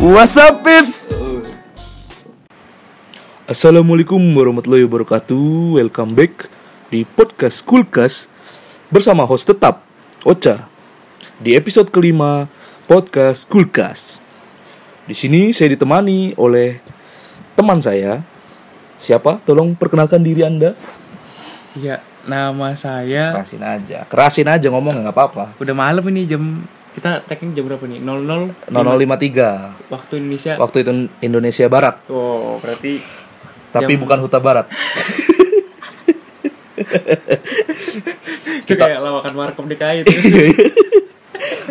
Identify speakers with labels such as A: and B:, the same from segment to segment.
A: What's up, Pips? Assalamualaikum warahmatullahi wabarakatuh Welcome back di podcast Kulkas Bersama host tetap, Ocha. Di episode kelima podcast Kulkas. Di sini saya ditemani oleh teman saya. Siapa? Tolong perkenalkan diri anda.
B: Ya, nama saya
A: Kerasin aja. Kerasin aja ngomong nggak apa-apa.
B: Udah malam ini jam kita tagnya jam berapa nih? 00
A: 0053
B: waktu Indonesia.
A: Waktu itu Indonesia Barat.
B: Oh, berarti
A: Tapi
B: Jam-
A: bukan Huta Barat
B: itu kayak lawakan warkop DKI itu.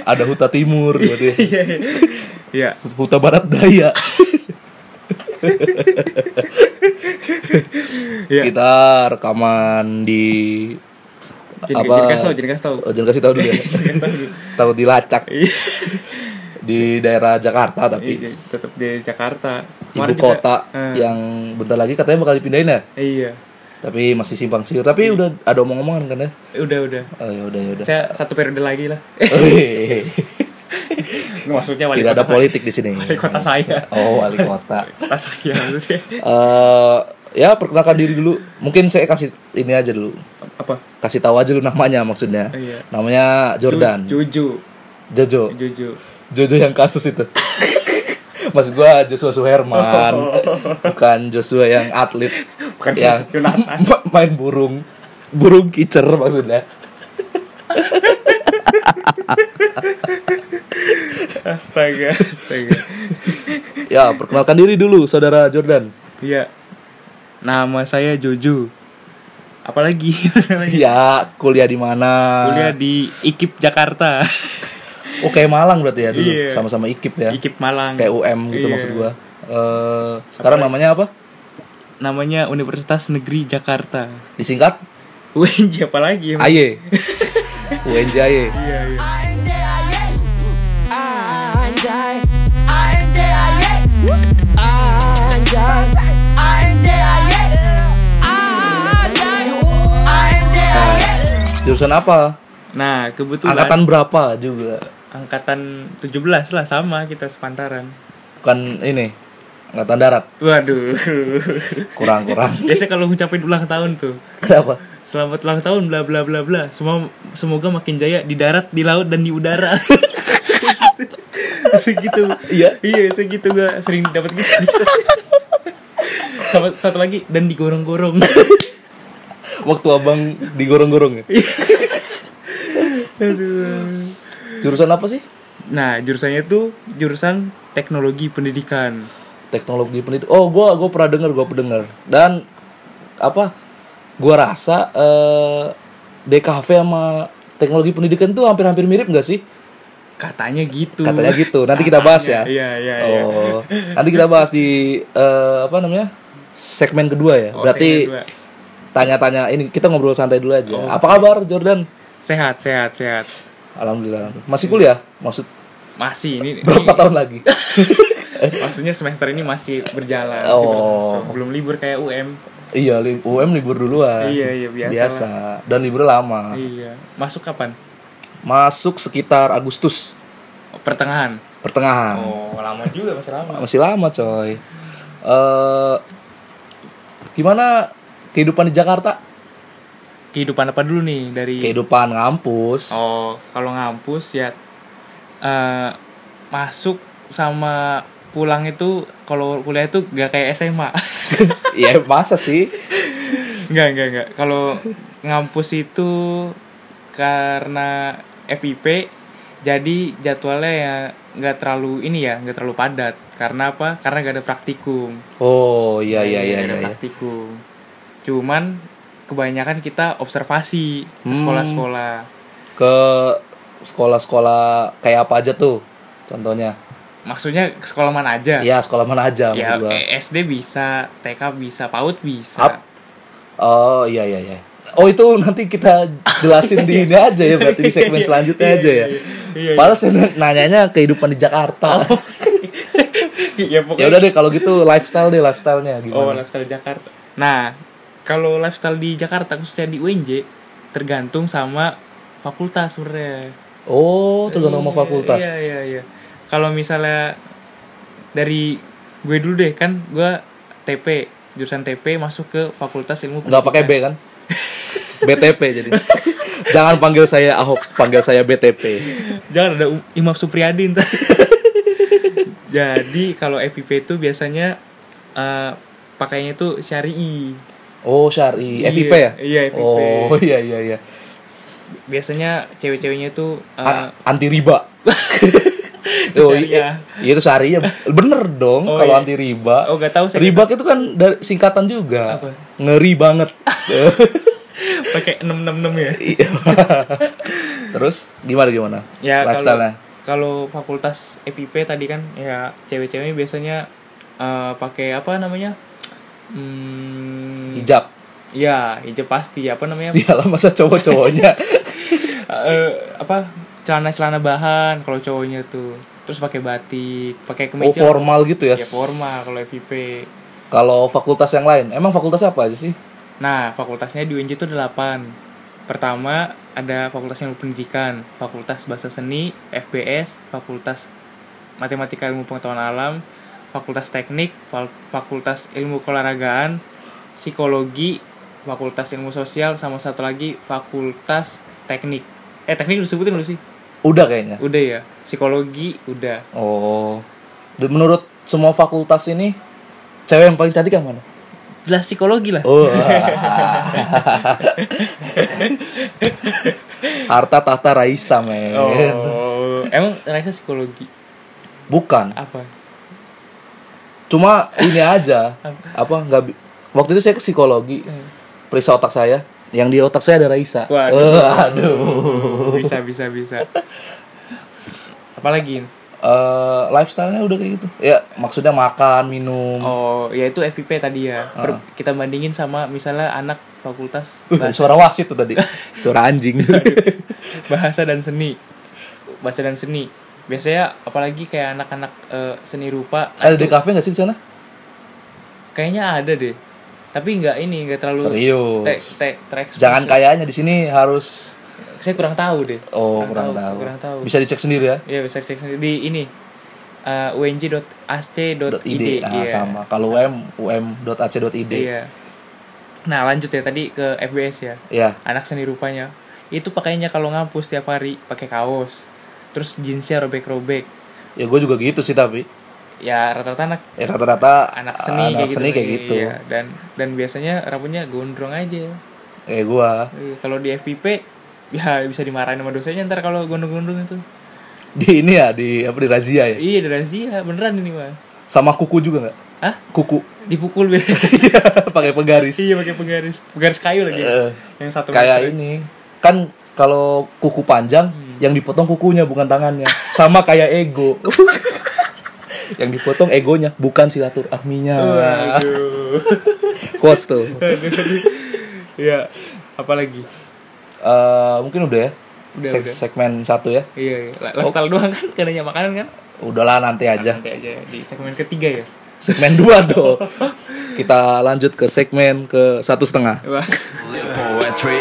A: Ada Huta Timur berarti.
B: Iya, iya. Iya.
A: Huta Barat Daya.
B: Iya.
A: Kita rekaman di
B: Jangan
A: apa?
B: jangan kasih tahu, jangan kasih tahu.
A: Oh, jangan kasih tahu dulu ya.
B: Tahu.
A: tahu di Lacak
B: Iya.
A: di daerah Jakarta tapi
B: Iya, tetap di Jakarta.
A: ibu
B: Kemarin kita-
A: kota
B: Eh,
A: yang bentar lagi katanya bakal dipindahin ya.
B: Iya.
A: Tapi masih simpang siur. Tapi udah ada omong-omongan kan ya.
B: Udah, udah.
A: Oh ya udah ya udah.
B: Saya satu periode lagi lah. Maksudnya wali
A: Tidak ada
B: kota
A: politik di sini.
B: Saya. Wali kota saya.
A: Oh, wali kota.
B: Kota saya maksudnya.
A: Eh ya perkenalkan diri dulu. Mungkin saya kasih ini aja dulu.
B: Apa?
A: Kasih tahu aja dulu namanya maksudnya.
B: Iya.
A: Namanya Jordan.
B: Juju.
A: Jojo.
B: Juju.
A: Jojo yang kasus itu. Maksud gua Joshua Suherman. Bukan Joshua yang atlet
B: Bukan Joshua Yunatan.
A: ma- main burung. Burung kicer maksudnya.
B: Astaga, astaga.
A: Ya, perkenalkan diri dulu saudara Jordan.
B: Iya. Nama saya Jojo. Apalagi
A: Ya, kuliah di mana?
B: kuliah di IKIP Jakarta.
A: Oh, kayak Malang berarti ya dulu.
B: Iya.
A: Sama-sama IKIP ya.
B: IKIP Malang.
A: Kayak UM gitu
B: Iya.
A: maksud gua. Eh, sekarang namanya apa?
B: Namanya Universitas Negeri Jakarta.
A: Disingkat
B: UNJ apa lagi? emang?
A: AY. UNJ AY.
B: Iya, iya.
C: Anjay, anjay, anjay, anjay, anjay, anjay.
A: Jurusan apa?
B: Nah, kebetulan
A: Angkatan berapa juga?
B: angkatan 17 lah sama kita sepantaran.
A: Bukan ini. Angkatan darat.
B: Waduh.
A: Kurang-kurang.
B: Biasanya kalau ngucapin ulang tahun tuh.
A: Kenapa?
B: Selamat ulang tahun bla bla bla bla. Semua semoga makin jaya di darat, di laut dan di udara. segitu.
A: Iya.
B: Iya, segitu gak sering dapat gitu. Sama satu lagi dan digorong-gorong.
A: Waktu abang digorong-gorong ya?
B: Aduh.
A: Jurusan apa sih?
B: Nah, jurusannya tuh jurusan teknologi pendidikan.
A: Teknologi pendidikan. Oh, gua gua pernah dengar, gua pernah dengar. Dan apa? Gua rasa eh DKV sama teknologi pendidikan tuh hampir-hampir mirip gak sih?
B: Katanya gitu.
A: Katanya gitu. Nanti kita bahas ya.
B: Iya, iya, iya.
A: Oh, nanti kita bahas di eh, apa namanya? segmen kedua ya.
B: Oh,
A: Berarti tanya-tanya ini kita ngobrol santai dulu aja.
B: Oh.
A: Apa kabar Jordan?
B: sehat, sehat, sehat.
A: Alhamdulillah. Masih kuliah? Maksud
B: Masih ini
A: berapa
B: ini-
A: tahun lagi?
B: Maksudnya semester ini masih berjalan,
A: Oh.
B: masih berlangsung. belum libur kayak UM.
A: Iya, li- UM libur duluan.
B: Iya, iya, biasa
A: Biasa. Dan liburnya lama.
B: Iya. Masuk kapan?
A: Masuk sekitar Agustus
B: pertengahan.
A: pertengahan.
B: Oh, lama juga masih lama.
A: Masih lama, coy. Eh gimana kehidupan di Jakarta?
B: Kehidupan apa dulu nih dari
A: Kehidupan ngampus.
B: Oh, kalau ngampus ya eh masuk sama pulang itu kalau kuliah itu gak kayak SMA.
A: Iya, masa sih?
B: Enggak, enggak, enggak. Kalau ngampus itu karena FIP jadi jadwalnya ya nggak terlalu ini ya nggak terlalu padat karena apa karena gak ada praktikum
A: Oh, iya iya iya
B: Nggak ada
A: iya. iya.
B: praktikum cuman kebanyakan kita observasi ke
A: Hmm.
B: sekolah-sekolah
A: Ke sekolah-sekolah kayak apa aja tuh? Contohnya.
B: Maksudnya ke sekolah mana aja
A: Iya, sekolah mana aja
B: ya
A: gua.
B: eh, SD bisa TK bisa PAUD bisa
A: Up. Oh, iya iya iya. Oh itu nanti kita jelasin di ini aja ya berarti di segmen selanjutnya
B: Iya,
A: aja ya.
B: iya, iya, iya.
A: Padahal saya nanyanya kehidupan di Jakarta.
B: ya
A: ya
B: pokoknya
A: udah deh kalau gitu lifestyle deh lifestylenya
B: Oh,
A: gimana?
B: lifestyle Jakarta. Nah, kalau lifestyle di Jakarta khususnya di UNJ tergantung sama fakultas sebenarnya.
A: Oh, tergantung sama
B: Iya,
A: fakultas.
B: Iya, iya, iya. Kalau misalnya dari gue dulu deh kan gue TP, jurusan TP masuk ke Fakultas Ilmu
A: Nggak pakai B kan? BTP jadi. Jangan panggil saya Ahok, panggil saya BTP.
B: Jangan ada Imam Supriyadi ntar. Jadi kalau FIP itu biasanya eh, pakainya itu syari.
A: Oh, syari.
B: Iya,
A: FIP ya?
B: iya, FIP.
A: Oh, iya iya iya.
B: Biasanya cewek-ceweknya itu
A: A- anti riba.
B: Itu
A: oh, iya, iya, itu syariah. Bener dong
B: Oh,
A: kalau
B: iya.
A: anti riba.
B: Oh, nggak tahu saya
A: Riba itu kan dari singkatan juga.
B: Apa?
A: Ngeri banget.
B: pakai 666 ya.
A: Iya. Terus gimana gimana?
B: Ya kalau kalau fakultas FIP tadi kan ya cewek-ceweknya biasanya eh, pakai apa namanya? Hmm,
A: hijab.
B: Ya, hijab pasti. Apa namanya?
A: Iyalah masa cowok-cowoknya.
B: Eh, apa? Celana-celana bahan kalau cowoknya tuh. Terus pakai batik, pakai
A: oh,
B: kemeja.
A: formal gitu ya.
B: Ya formal kalau FIP.
A: Kalau fakultas yang lain, emang fakultas apa aja sih?
B: Nah, fakultasnya di UNJ itu ada 8. Pertama, ada Fakultas Ilmu Pendidikan, Fakultas Bahasa Seni, FBS, Fakultas Matematika Ilmu Pengetahuan Alam, Fakultas Teknik, Fakultas Ilmu Keolahragaan, Psikologi, Fakultas Ilmu Sosial, sama satu lagi Fakultas Teknik. Eh, teknik disebutin dulu sih?
A: Udah kayaknya.
B: Udah ya. Psikologi, udah.
A: Oh. Menurut semua fakultas ini cewek yang paling cantik yang mana?
B: Jelas psikologi lah.
A: Oh. Harta tahta Raisa, men.
B: Oh, emang Raisa psikologi
A: Bukan.
B: apa?
A: Cuma ini aja. apa nggak Waktu itu saya ke psikologi. Periksa otak saya. Yang di otak saya ada Raisa.
B: Waduh.
A: Eh, aduh.
B: bisa bisa bisa apalagi
A: Eh, lifestyle-nya udah kayak gitu. Ya, maksudnya makan, minum.
B: oh ya itu FIP tadi ya Per-
A: Ah.
B: kita bandingin sama misalnya anak fakultas
A: Uh, suara wasit tuh tadi. suara anjing.
B: bahasa dan seni bahasa dan seni biasanya apalagi kayak anak-anak eh, seni rupa
A: ada di kafe nggak sih di sana?
B: kayaknya ada deh tapi nggak ini nggak terlalu
A: Serius.
B: te- te- terekspos
A: Jangan
B: ya.
A: kayaknya di sini harus
B: saya kurang tahu deh
A: oh kurang, tahu.
B: kurang tahu
A: Bisa dicek sendiri ya.
B: ya bisa cek sendiri di ini uh, unj.ac.id
A: .id ah,
B: iya.
A: sama. Kalau um um.ac.id.
B: Iya. Nah lanjut ya tadi ke FBS ya.
A: Ya.
B: Anak seni rupanya. Itu pakainya kalau ngampus tiap hari pakai kaos. Terus jeansnya robek-robek.
A: Ya gue juga gitu sih tapi
B: Ya rata-rata anak
A: ya rata-rata
B: anak seni
A: anak
B: kayak
A: seni
B: gitu.
A: kayak gitu.
B: Iya. Dan dan biasanya rambutnya gondrong aja.
A: Eh gua
B: Iya, Kalau di FIP ya bisa dimarahin sama dosennya ntar kalau gondrong-gondrong itu.
A: di ini ya di apa di razia ya.
B: Iya, ada razia beneran ini mah.
A: Sama kuku juga nggak?
B: Hah?
A: Kuku.
B: Dipukul.
A: Iya, pakai penggaris.
B: iya pakai penggaris. Penggaris kayu lagi.
A: Eh,
B: Yang satu
A: kayak
B: meter.
A: ini kan kalau kuku panjang
B: Hmm.
A: yang dipotong kukunya bukan tangannya sama kayak ego yang dipotong egonya bukan silaturahminya
B: Waduh.
A: quotes tuh
B: Iya. Apalagi?
A: Eh, mungkin udah ya
B: Udah,
A: Seg-
B: udah.
A: segmen satu ya
B: Iya, iya. Lifestyle doang kan, kadangnya makanan kan?
A: udahlah nanti aja
B: Nanti aja di segmen ketiga ya.
A: segmen dua dong kita lanjut ke segmen ke satu setengah
B: Wah.
D: Poetry.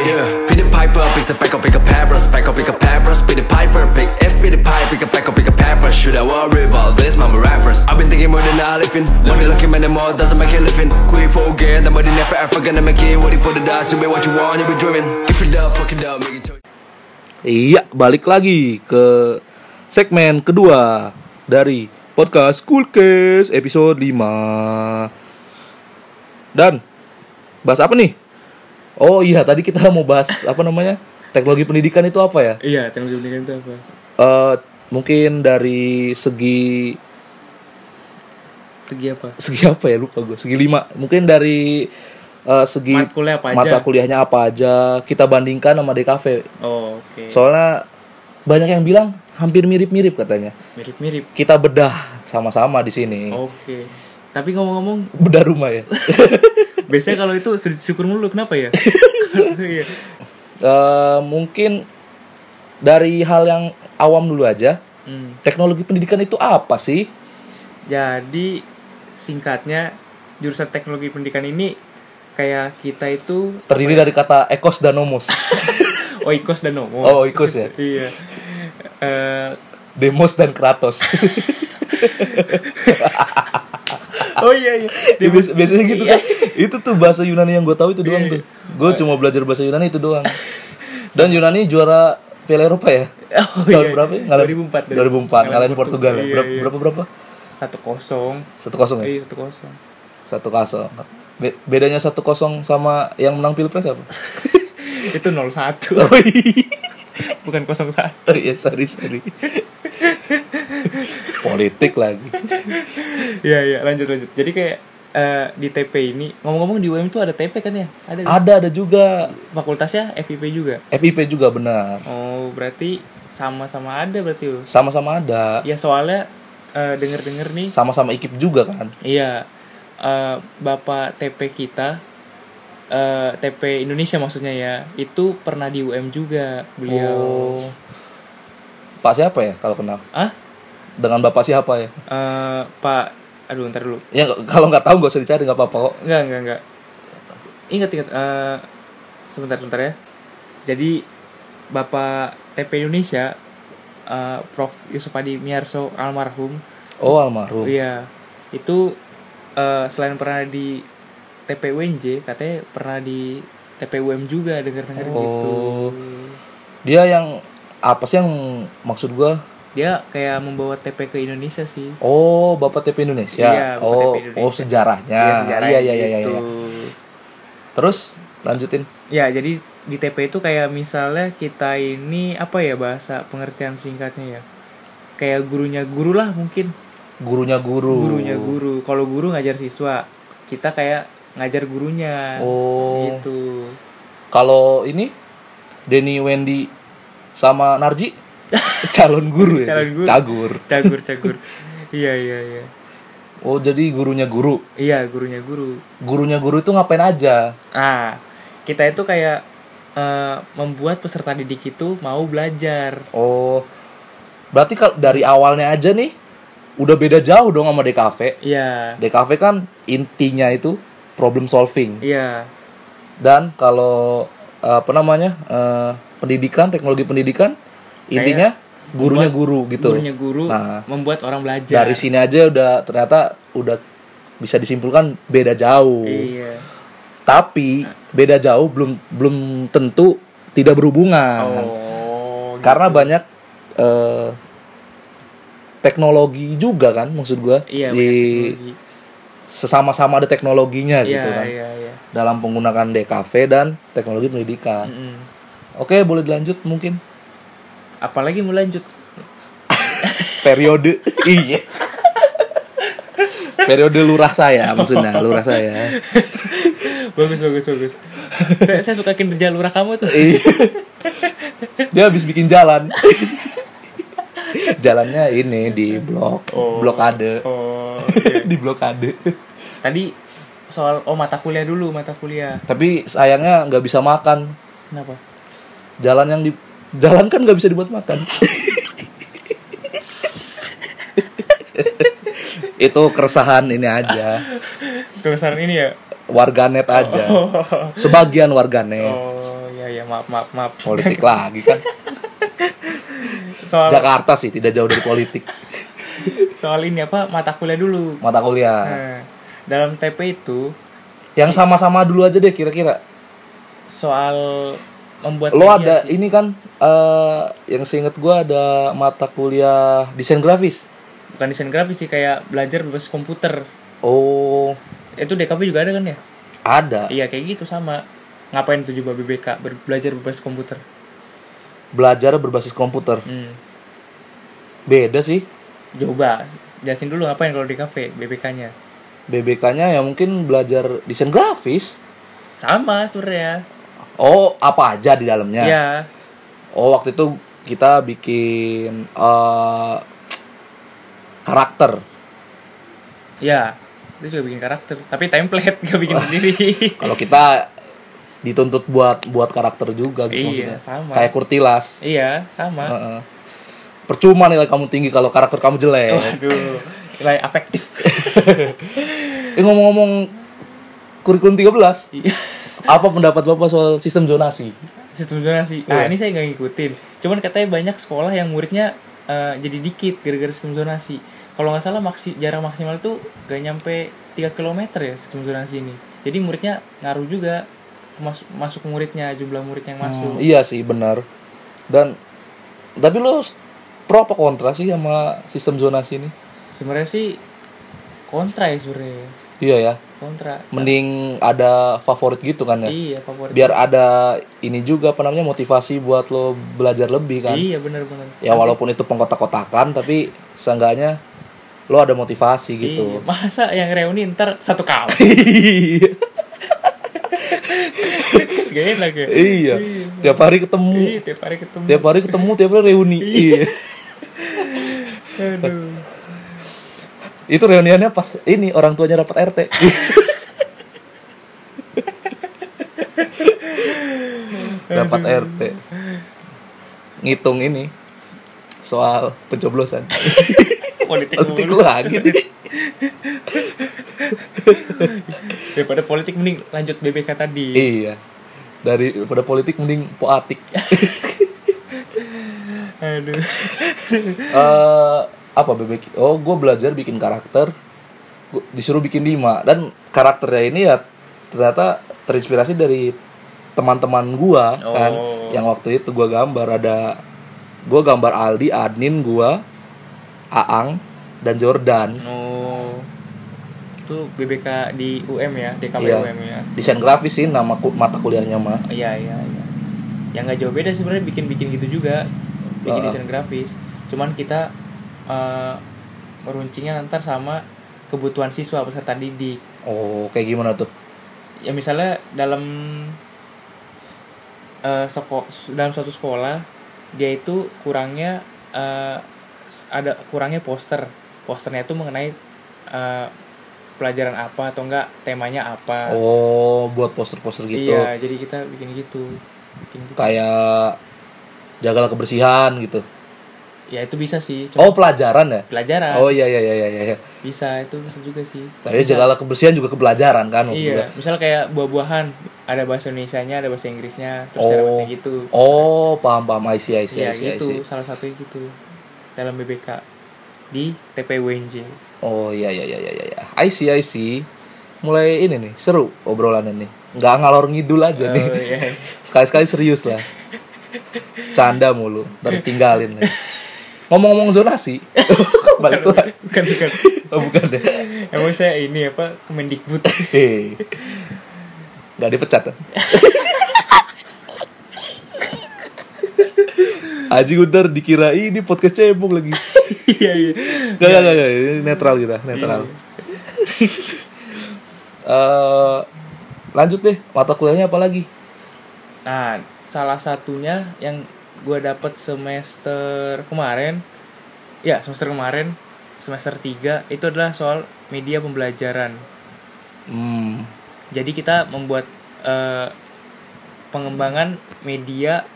D: Pick the piper, pick the back up, pick a papers, back up, pick a papers, pick the piper, pick F, pick the pipe, pick a back up, pick a papers. Should I worry about this, mama rappers? I've been thinking more than I living. Money looking man, more doesn't make it living. Quit forget, but never ever gonna make it. Waiting for the dust, you be what you want, you be driven. If it up, fuck it up, make it choice.
A: Iya, balik lagi ke segmen kedua dari podcast Cool Case episode 5. Dan bahas apa nih? Oh iya, tadi kita mau bahas apa namanya? Teknologi pendidikan itu apa ya?
B: Iya, teknologi pendidikan itu apa?
A: Eh mungkin dari segi
B: Segi apa?
A: segi apa ya lupa gue segi lima mungkin dari eh, segi
B: Matkul apa aja?
A: mata kuliahnya apa aja kita bandingkan sama DKV
B: Oh, oke.
A: soalnya banyak yang bilang hampir mirip-mirip katanya
B: Mirip-mirip.
A: kita bedah sama-sama di sini.
B: Oke. Tapi ngomong-ngomong,
A: Bedah rumah ya.
B: biasanya kalau itu syukur mulu kenapa ya?
A: Eh, mungkin dari hal yang awam dulu aja.
B: Hmm.
A: Teknologi pendidikan itu apa sih?
B: Jadi singkatnya jurusan teknologi pendidikan ini kayak kita itu
A: Terdiri dari kata ekos dan nomos.
B: oikos dan nomos.
A: Oh, oikos ya?
B: iya. Eh,
A: Demos dan Kratos.
B: Oh iya iya.
A: Ya, bias- biasanya gitu
B: Iya.
A: kan. Itu tuh bahasa Yunani yang gue tahu itu doang tuh. Gue cuma belajar bahasa Yunani itu doang. Dan Yunani juara Piala Eropa ya?
B: Oh,
A: Tahun
B: iya.
A: berapa ya? Ngalahin-
B: 2004.
A: 2004 ngalahin Portugal ya.
B: Iya,
A: Berapa
B: iya.
A: berapa berapa?
B: Satu kosong.
A: Satu kosong ya?
B: Iya satu kosong.
A: Satu kosong. Be- bedanya satu kosong sama yang menang pilpres apa?
B: Itu 01
A: oh iya.
B: bukan 01
A: Oh iya, sorry sorry. Politik lagi.
B: Iya iya lanjut lanjut. Jadi kayak eh, di TP ini ngomong-ngomong di UM itu ada TP kan ya? Ada. kan?
A: Ada ada juga.
B: Fakultasnya FIP juga.
A: FIP juga benar.
B: Oh berarti sama-sama ada berarti lo.
A: Sama-sama ada.
B: Ya soalnya eh, denger-denger nih.
A: Sama-sama ekip juga kan.
B: Iya. eh, Bapak TP kita eh, TP Indonesia maksudnya ya itu pernah di UM juga beliau.
A: Oh. Pak siapa ya kalau kenal?
B: Ah?
A: Dengan bapak siapa ya?
B: Eh, Pak, aduh ntar dulu.
A: Ya kalau nggak tahu nggak usah dicari nggak apa-apa kok.
B: Enggak, enggak, enggak. Ingat, ingat. eh, sebentar, sebentar ya. Jadi, Bapak TP Indonesia, eh, Prof. Yusuf Adi Miarso almarhum,
A: Oh almarhum.
B: iya, itu eh, selain pernah di TP UNJ, katanya pernah di TP UM juga, denger-denger gitu.
A: Oh. Dia yang apa sih yang maksud gua?
B: Dia kayak membawa TP ke Indonesia sih.
A: Oh bapak TP Indonesia.
B: Iya, Bapak
A: oh
B: TP Indonesia.
A: oh sejarahnya.
B: Iya,
A: iya iya iya iya. iya. Terus lanjutin.
B: Ya, jadi di TP itu kayak misalnya kita ini apa ya bahasa pengertian singkatnya ya. Kayak gurunya guru lah mungkin.
A: Gurunya guru.
B: Gurunya guru. Kalau guru ngajar siswa, kita kayak ngajar gurunya.
A: Oh.
B: Gitu.
A: Kalau ini Denny Wendy sama Narji calon guru ya.
B: Calon guru.
A: Cagur.
B: Cagur, cagur. iya, iya, iya.
A: Oh jadi gurunya guru.
B: Iya, gurunya guru.
A: Gurunya guru itu ngapain aja?
B: Ah, kita itu kayak eh, membuat peserta didik itu mau belajar.
A: Oh. Berarti kalau dari awalnya aja nih udah beda jauh dong sama DKV.
B: Iya.
A: DKV kan intinya itu problem solving.
B: Iya.
A: Dan kalau eh, apa namanya? eh, pendidikan, teknologi pendidikan intinya gurunya guru gitu.
B: Gurunya guru
A: Nah.
B: membuat orang belajar.
A: Dari sini aja udah ternyata udah bisa disimpulkan beda jauh.
B: Iya.
A: Tapi beda jauh belum belum tentu tidak berhubungan.
B: Oh.
A: Karena banyak eh, teknologi juga kan maksud gua
B: Iya,
A: di sesama-sama ada teknologinya
B: Iya,
A: gitu kan
B: iya, iya.
A: dalam penggunaan DKV dan teknologi pendidikan.
B: Mm-mm.
A: Oke, boleh dilanjut mungkin
B: Apalagi mau lanjut.
A: periode iya. periode lurah saya maksudnya, lurah saya.
B: bagus, bagus, bagus. saya, saya suka kinerja lurah kamu tuh.
A: Iya. Dia habis bikin jalan. Jalannya ini di blok,
B: Oh.
A: blokade.
B: Oh.
A: di blokade.
B: Tadi soal oh mata kuliah dulu, mata kuliah.
A: Tapi sayangnya nggak bisa makan.
B: Kenapa?
A: Jalan yang di jalan kan nggak bisa dibuat makan. Itu keresahan ini aja.
B: Kebesaran ini ya.
A: Warganet aja. Sebagian warganet.
B: Oh, ya ya maaf maaf maaf.
A: Politik lagi kan.
B: Soal
A: Jakarta sih tidak jauh dari politik.
B: soal ini apa mata kuliah dulu.
A: Mata kuliah.
B: Nah, dalam TP itu
A: Yang sama-sama dulu aja deh kira-kira.
B: soal membuat
A: Lo ada
B: sih.
A: ini kan eh yang seinget gua ada mata kuliah desain grafis.
B: bukan desain grafis sih kayak belajar berbasis komputer.
A: Oh,
B: Itu DKP juga ada kan ya?
A: ada.
B: Iya kayak gitu sama. Ngapain tuh juga BBK ber- belajar berbasis komputer?
A: Belajar berbasis komputer.
B: Hmm.
A: Beda sih.
B: Coba jelasin dulu ngapain kalau di kafe BBK-nya.
A: BBK-nya ya mungkin belajar desain grafis.
B: Sama sebenarnya.
A: Oh, apa aja di dalamnya?
B: Iya.
A: Oh, waktu itu kita bikin eh karakter.
B: Iya. itu juga bikin karakter tapi template gak bikin sendiri
A: Kalau kita dituntut buat buat karakter juga gitu
B: Iya,
A: maksudnya.
B: sama.
A: Kayak Kurtilas.
B: iya sama
A: Heeh. Percuma nilai kamu tinggi kalau karakter kamu jelek.
B: waduh nilai afektif
A: Eh ngomong-ngomong kurikulum 13,
B: Iya.
A: Apa pendapat Bapak soal sistem zonasi?
B: sistem zonasi nah
A: Iya.
B: ini saya nggak ngikutin cuman katanya banyak sekolah yang muridnya eh, jadi dikit gara-gara sistem zonasi kalau nggak salah maksi jarak maksimal itu gak nyampe 3 km ya sistem zonasi ini jadi muridnya ngaruh juga masuk masuk muridnya jumlah murid yang masuk
A: Hmm, iya sih benar. Dan tapi lo pro apa kontra sih sama sistem zonasi ini?
B: sebenarnya sih kontra ya sebenarnya
A: Iya ya.
B: kontra
A: Mending ada favorit gitu kan ya.
B: iya favorit
A: Biar ada ini juga apa namanya motivasi buat lo belajar lebih kan.
B: iya bener-bener
A: Ya walaupun itu pengkotak-kotakan tapi seenggaknya lo ada motivasi
B: Iya,
A: gitu.
B: masa yang reuni ntar satu kali gak enak ya
A: iya. Tiap hari ketemu.
B: Iya, tiap hari ketemu
A: Tiap hari ketemu, tiap hari reuni. Iya.
B: aduh
A: Itu reuniannya pas ini orang tuanya dapat RT. dapat RT. Ngitung ini soal pencoblosan.
B: politik
A: Politik
B: mulu.
A: lagi
B: daripada politik mending lanjut BBK tadi
A: Iya. Daripada politik mending poatik.
B: aduh
A: eh apa bebek? Oh gue belajar bikin karakter. Gua disuruh bikin lima. Dan karakternya ini ya ternyata terinspirasi dari teman-teman gua kan?
B: Oh.
A: yang waktu itu gua gambar ada gua gambar Aldi Adnin gua Aang dan Jordan.
B: Oh. Itu BBK di UM ya DKP
A: Iya.
B: UM ya.
A: Desain grafis sih nama ku- mata kuliahnya mah.
B: Oh, iya iya iya. Yang nggak jauh beda sebenarnya bikin bikin gitu juga. Bikin
A: Heeh.
B: desain grafis. Cuman kita eh, meruncingnya nanti sama kebutuhan siswa peserta didik.
A: Oh kayak gimana tuh?
B: Ya misalnya dalam eh seko dalam suatu sekolah dia itu kurangnya eh, ada kurangnya poster. Posternya itu mengenai eh, pelajaran apa atau enggak temanya apa.
A: Oh buat poster-poster gitu.
B: Iya jadi kita bikin gitu. Bikin gitu.
A: kayak jagalah kebersihan gitu
B: ya itu bisa sih
A: oh
B: cuma
A: pelajaran ya
B: pelajaran
A: oh iya iya iya iya iya
B: bisa itu bisa juga sih
A: Tapi jagalah kebersihan juga kepelajaran kan maksud
B: iya misalnya kayak buah-buahan ada bahasa Indonesia-nya ada bahasa Inggrisnya terus cara
A: Oh.
B: baca gitu
A: Oh, paham paham I see I see I
B: ya
A: see, I
B: gitu
A: see.
B: salah satu gitu dalam BBK di TPWNJ
A: Oh iya iya iya iya iya. I see I see. Mulai ini nih, seru obrolan ini. Nggak ngalor ngidul aja
B: Oh,
A: nih.
B: iya.
A: Sekali-sekali serius lah. Canda mulu, ntar tinggalin nih. Ngomong-ngomong zonasi, balik
B: bukan,
A: lagi.
B: bukan bukan
A: Oh, bukan deh.
B: emang saya ini apa Kemendikbud
A: Hei. Nggak dipecat kan? Aji Gunter dikira ini podcast cebong lagi.
B: iya iya
A: Gak, gak, gak. Ini netral kita, netral. Eh, lanjut deh, mata kuliahnya apa lagi?
B: nah salah satunya yang gue dapet semester kemarin ya semester kemarin semester 3 itu adalah soal media pembelajaran.
A: Hmm,
B: jadi kita membuat eh, pengembangan media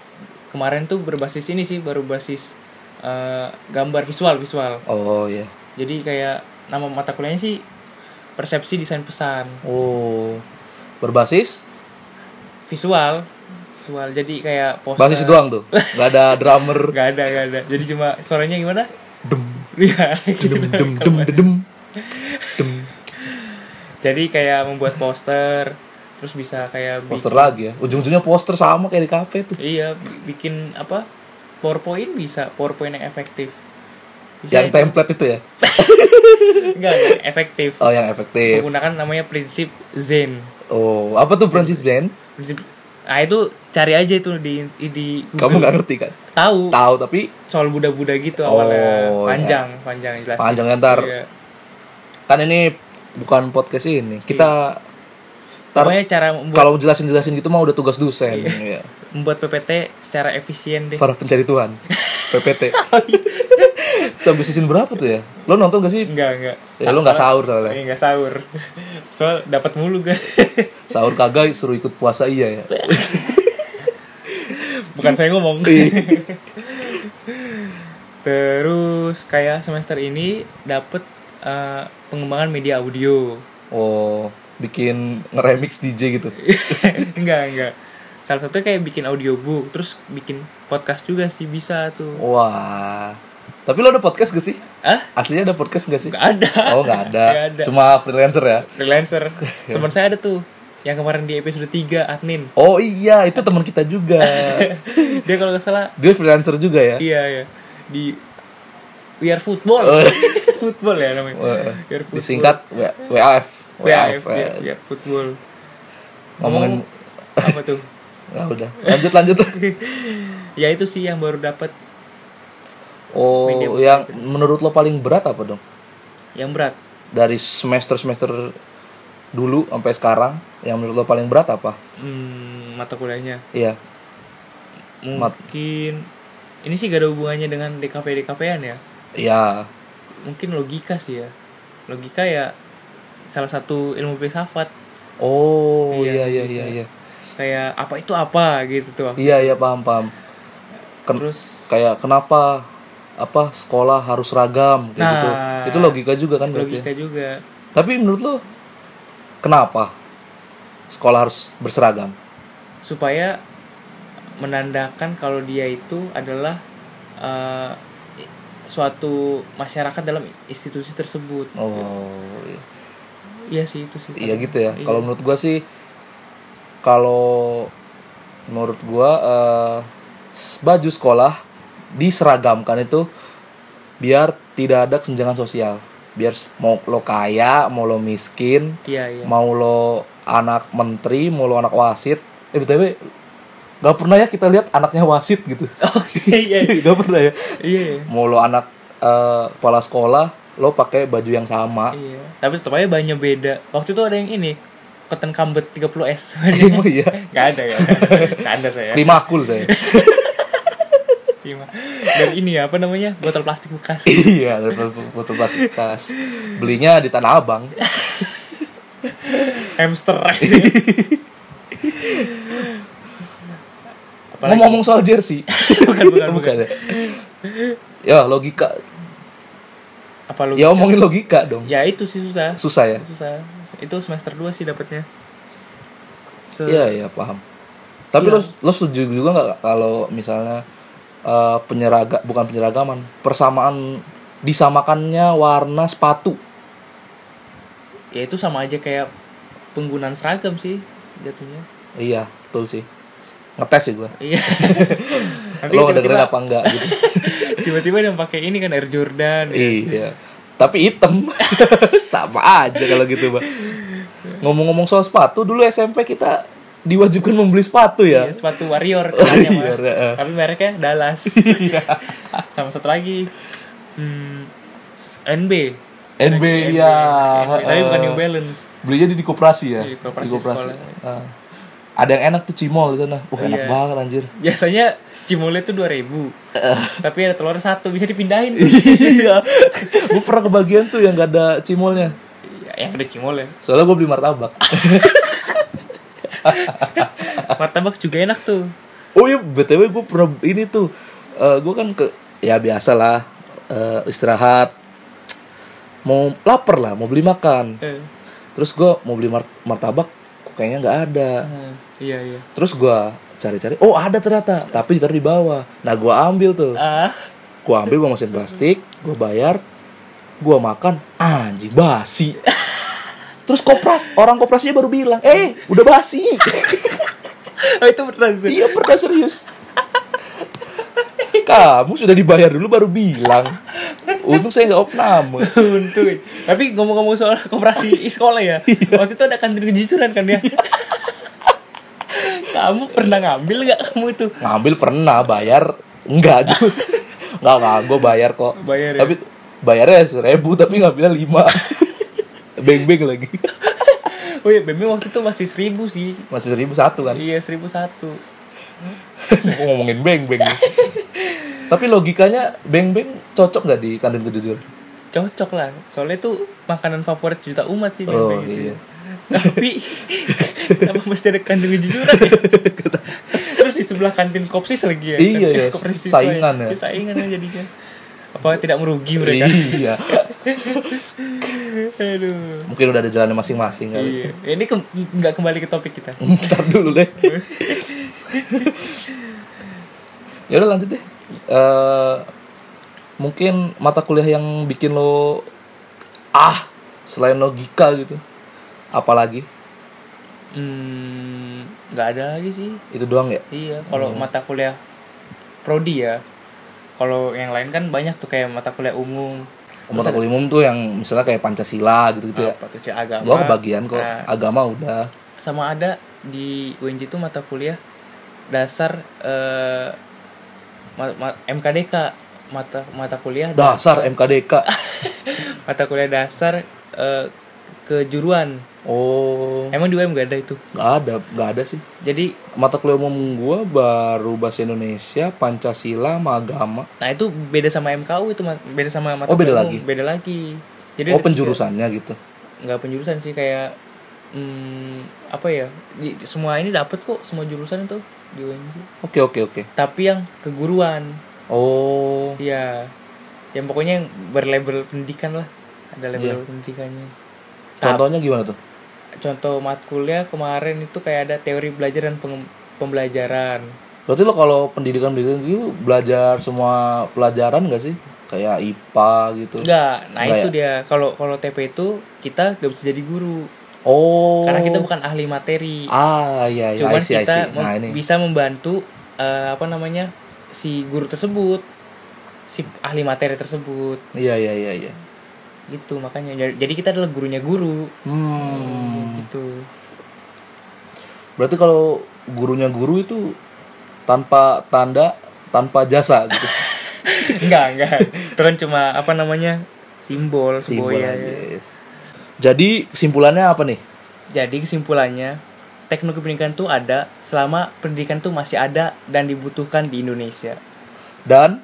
B: kemarin tuh berbasis ini sih baru basis eh, gambar visual visual.
A: Oh ya.
B: jadi kayak nama mata kuliahnya sih persepsi desain pesan.
A: Oh, berbasis?
B: visual visual jadi kayak poster
A: Basis doang tuh, nggak ada drummer.
B: Gak ada, gak ada. Jadi cuma suaranya gimana?
A: Dem,
B: Iya.
A: dem, dem, dem, dem, dem.
B: Jadi kayak membuat poster, terus bisa kayak bikin-
A: Poster lagi ya. Ujung-ujungnya poster sama kayak di kafe tuh.
B: Iya, bi- bikin apa? PowerPoint bisa, PowerPoint yang efektif. Bisa
A: Yang
B: itu.
A: template itu ya.
B: Enggak, enggak, efektif.
A: Oh, yang efektif.
B: Menggunakan namanya prinsip Zen.
A: Oh, apa tuh Francis Zen?
B: Prinsip Nah, itu cari aja itu di di
A: Kamu nggak ngerti kan?
B: tahu
A: Tahu tapi
B: soal Buddha-Buddha gitu
A: Oh,
B: awalnya.
A: iya.
B: Panjang, panjang jelas.
A: Panjang ya, ntar.
B: Iya.
A: kan ini bukan podcast ini. Kita Tar-
B: Pokoknya cara membuat,
A: Kalau jelasin jelasin gitu mah udah tugas dosen. Iya.
B: membuat PPT secara efisien deh.
A: Para pencari Tuhan. PPT. Sampai season berapa tuh ya? Lo nonton gak sih?
B: Enggak, enggak.
A: Ya, lo nggak sahur soalnya.
B: Iya, enggak sahur. Soal dapat mulu kan.
A: Sahur kagak suruh ikut puasa iya ya.
B: Bukan saya ngomong.
A: Iya.
B: Terus kayak semester ini dapat eh, pengembangan media audio.
A: Oh, bikin nge-remix DJ gitu.
B: enggak, enggak. Salah satunya kayak bikin audiobook, terus bikin podcast juga sih bisa tuh.
A: Wah. Tapi lo ada podcast gak sih?
B: Ah?
A: Aslinya ada podcast gak sih?
B: Enggak ada.
A: Oh, nggak ada.
B: Nggak ada.
A: Cuma freelancer ya.
B: Freelancer. Teman saya ada tuh yang kemarin di episode 3 admin.
A: Oh iya, itu teman kita juga.
B: Dia kalau nggak salah
A: Dia freelancer juga ya.
B: iya ya di We Are Football.
A: Oh.
B: football ya namanya.
A: Wah,
B: We Are Football.
A: Disingkat WAF.
B: WAF,
A: WAF.
B: ya, Football.
A: Ngomongin
B: apa tuh?
A: Nah, udah. Lanjut lanjut.
B: ya itu sih yang baru dapat
A: Oh, yang menurut lo paling berat apa dong?
B: yang berat.
A: Dari semester-semester dulu sampai sekarang, yang menurut lo paling berat apa?
B: Hmm, mata kuliahnya
A: Iya. Mat-
B: mungkin ini sih gak ada hubungannya dengan DKP DKP-an ya.
A: Iya.
B: Mungkin logika sih ya. Logika ya salah satu ilmu filsafat
A: Oh, iya
B: Iya,
A: iya
B: gitu.
A: iya iya.
B: kayak apa itu apa gitu tuh.
A: Iya iya paham paham. Ken-
B: Terus
A: kayak kenapa apa sekolah harus seragam kayak
B: Nah,
A: gitu. Itu logika juga kan berarti.
B: logika
A: ya?
B: juga.
A: Tapi menurut lo kenapa sekolah harus berseragam?
B: supaya menandakan kalau dia itu adalah eh, suatu masyarakat dalam institusi tersebut.
A: Oh, iya.
B: Iya sih itu sih.
A: iya gitu ya.
B: Iya.
A: Kalau menurut gua sih kalau menurut gua eh, s- baju sekolah diseragamkan itu biar tidak ada kesenjangan sosial. Biar mau lo kaya, mau lo miskin,
B: Iya iya.
A: mau lo anak menteri, mau lo anak wasit. Eh btw, gak pernah ya kita lihat anaknya wasit gitu.
B: Oh iya iya.
A: gak pernah ya.
B: Iya. iya.
A: Mau lo anak eh, kepala sekolah, lo pakai baju yang sama.
B: Iya. Tapi tetap aja banyak beda. Waktu itu ada yang ini Cotton Cambet 30S.
A: Emang iya.
B: Gak ada ya. Gak ada saya.
A: Primakul saya.
B: Lima. Dan ini ya, apa namanya? Botol plastik bekas.
A: iya, botol- plastik bekas. Belinya di Tanah Abang.
B: Hamster. Apalagi-
A: Ngomong-ngomong soal jersey.
B: bukan, bukan, bukan.
A: ya. Ya, logika.
B: Apa lu?
A: Ya omongin logika dong.
B: Ya itu sih susah.
A: Susah ya?
B: Susah. Itu semester 2 sih dapatnya.
A: Iya, iya, paham. Tapi
B: Iya.
A: lo lo setuju juga nggak kalau misalnya eh, penyeraga bukan penyeragaman, persamaan disamakannya warna sepatu.
B: Ya itu sama aja kayak penggunaan seragam sih jatuhnya.
A: Iya, betul sih. Ngetes sih gua.
B: Iya.
A: Lo dengerin apa enggak gitu.
B: Tiba-tiba yang pakai ini kan Air Jordan. ya.
A: iya. Tapi hitam. Sama aja kalau gitu, Mbak. Ngomong-ngomong soal sepatu, dulu SMP kita diwajibkan membeli sepatu ya.
B: Iya, sepatu warrior katanya mah.
A: Warrior, ya.
B: Tapi mereknya Dallas.
A: Iya.
B: Sama satu lagi hmm, NB.
A: NB,
B: Merek
A: ya.
B: NB. Tapi bukan New Balance.
A: Belinya di koperasi ya.
B: Di koperasi.
A: Ada yang enak tuh cimol di sana. Wah, enak
B: Iya.
A: banget anjir.
B: Biasanya cimolnya tuh 2000 Tapi ada telur satu bisa dipindahin.
A: iya. gue pernah kebagian tuh yang gak ada cimolnya.
B: Ya, yang ada cimol ya.
A: Soalnya gue beli martabak.
B: Martabak juga enak tuh.
A: oh iya, btw gue pernah ini tuh. eh gue kan ke ya biasa lah eh, istirahat. Mau lapar lah, mau beli makan.
B: Eh,
A: Terus gue mau beli mar- martabak, kayaknya nggak ada.
B: eh, iya iya.
A: Terus gue cari-cari, oh ada ternyata, tapi ditaruh di bawah. Nah gue ambil tuh,
B: Ah,
A: gue ambil gue masukin plastik, gue bayar, gue makan, anjing basi. Terus kopras, orang koperasinya baru bilang, eh udah basi.
B: oh, itu beneran tuh.
A: iya pernah serius. Kamu sudah dibayar dulu baru bilang. Untung saya nggak opname.
B: Untung. Tapi ngomong-ngomong soal koperasi sekolah ya. Waktu itu ada kantin kejujuran kan ya. kamu pernah ngambil nggak kamu itu?
A: Ngambil pernah, bayar enggak juga. Enggak, enggak, gue bayar kok.
B: Bayar ya?
A: Tapi bayarnya seribu tapi ngambilnya lima. Beng-beng lagi.
B: oh iya BM waktu itu masih seribu sih
A: Masih seribu satu kan?
B: iya seribu satu
A: ngomongin beng beng. Tapi logikanya beng beng cocok nggak di kantin kejujuran?
B: cocok lah soalnya itu makanan favorit juta umat sih
A: Oh,
B: BM itu
A: iya.
B: tapi kenapa mesti ada kantin kejujuran ya? terus di sebelah kantin kopsis lagi ya
A: Iya, iya.
B: Kopsis siswa
A: Saingan ya.
B: Iya, saingan ya jadinya apa tidak merugi mereka
A: Iya.
B: aduh
A: Mungkin udah ada jalannya masing-masing kali.
B: iya ini ke- nggak kembali ke topik kita
A: Ntar dulu deh. ya udah lanjut deh. Eh, mungkin mata kuliah yang bikin lo ah selain logika gitu. Apalagi
B: hmm nggak ada lagi sih
A: itu doang ya?
B: iya kalau mata kuliah prodi ya kalau yang lain kan banyak tuh kayak mata kuliah umum
A: Mata kuliah umum tuh yang misalnya kayak Pancasila gitu-gitu ya.
B: apa kecil agama
A: Gua kebagian kok.
B: Nah,
A: Agama udah.
B: sama ada di UNJ itu mata kuliah dasar eh, ma- ma- MKDK mata mata kuliah
A: Dasar MKDK.
B: mata kuliah dasar eh, kejuruan
A: Oh,
B: emang di UM gak ada itu
A: nggak ada, nggak ada sih.
B: jadi
A: Mata kuliah umum gua baru bahasa Indonesia, Pancasila, sama agama.
B: nah itu beda sama MKU itu beda sama mata
A: Oh, beda
B: kuliah
A: lagi?
B: umum, beda lagi jadi
A: Oh, penjurusannya gitu.
B: nggak penjurusan sih kayak hmm, apa ya di- semua ini dapat kok semua jurusan itu di UNJ
A: Oke, oke, oke.
B: tapi yang keguruan
A: Oh,
B: Iya. Yang pokoknya yang berlabel pendidikan lah. Ada label
A: Iya.
B: pendidikannya.
A: contohnya gimana tuh?
B: Contoh matkulnya kemarin itu kayak ada teori belajar dan pembelajaran.
A: Berarti lo kalau pendidikan pendidikan gitu belajar semua pelajaran gak sih? Kayak IPA gitu.
B: Enggak, nah
A: Enggak
B: itu
A: ya?
B: dia. Kalau kalau TP itu kita gak bisa jadi guru.
A: Oh.
B: Karena kita bukan ahli materi.
A: Ah, iya, iya.
B: Cuman
A: I see, I
B: kita
A: see. Nah,
B: mem-
A: ini.
B: bisa membantu eh, apa namanya? si guru tersebut. Si ahli materi tersebut.
A: Iya, iya, iya, iya.
B: Gitu makanya. Jadi kita adalah gurunya guru.
A: Hmm.
B: Gitu.
A: Berarti kalau gurunya guru itu tanpa tanda, tanpa jasa gitu.
B: enggak enggak itu kan cuma apa namanya simbol
A: Simbol aja. yes. Jadi kesimpulannya apa nih?
B: jadi kesimpulannya teknologi pendidikan itu ada selama pendidikan itu masih ada dan dibutuhkan di Indonesia
A: Dan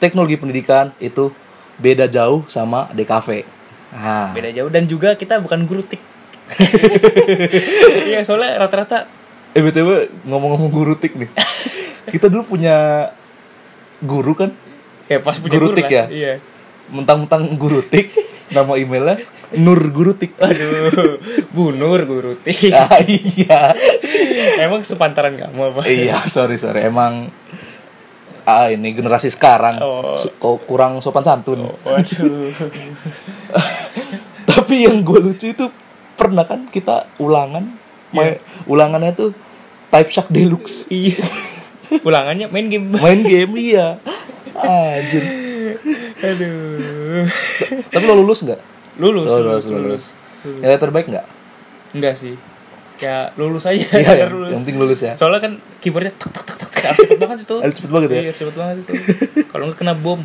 A: teknologi pendidikan itu beda jauh sama DKV. Nah,
B: beda jauh dan juga kita bukan guru tik iya soalnya rata-rata
A: Eh btw ngomong-ngomong guru tik nih, kita dulu punya guru kan,
B: ya pas punya
A: Guru
B: guru,
A: tik
B: lah.
A: ya?
B: iya
A: mentang-mentang guru tik, nama emailnya Nur Guru Tik.
B: aduh bunur guru tik
A: Ah, iya,
B: emang sepantaran kamu apa
A: iya sorry sorry emang ah ini generasi sekarang
B: Oh.
A: su- kurang sopan santun.
B: waduh
A: Tapi yang gue lucu itu pernah kan kita ulangan, main- ulangannya tuh Type Shark Deluxe,
B: iya ulangannya main game
A: main game iya. Anjir.
B: aduh
A: Tapi lo lulus nggak?
B: Lulus
A: Oh, lulus, lulus. Nilai terbaik nggak?
B: enggak sih ya lulus aja sekedar
A: yang,
B: lulus
A: yang penting lulus ya.
B: soalnya kan keyboardnya tek tek tek tek cepet banget itu
A: cepet banget ya?
B: iya cepet banget itu kalau nggak kena bom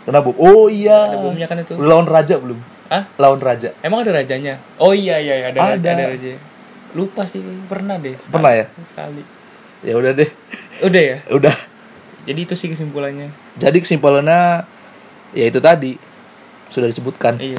A: Kenapa? Oh iya.
B: ada bomnya kan itu
A: lawan raja belum?
B: ah
A: Lawan raja.
B: emang ada rajanya oh iya iya iya, ada
A: Ada.
B: ada, raja lupa sih pernah deh sekali.
A: Pernah ya?
B: sekali
A: Ya udah deh.
B: udah ya
A: Udah.
B: jadi itu sih kesimpulannya
A: Jadi kesimpulannya ya itu tadi sudah disebutkan.
B: iya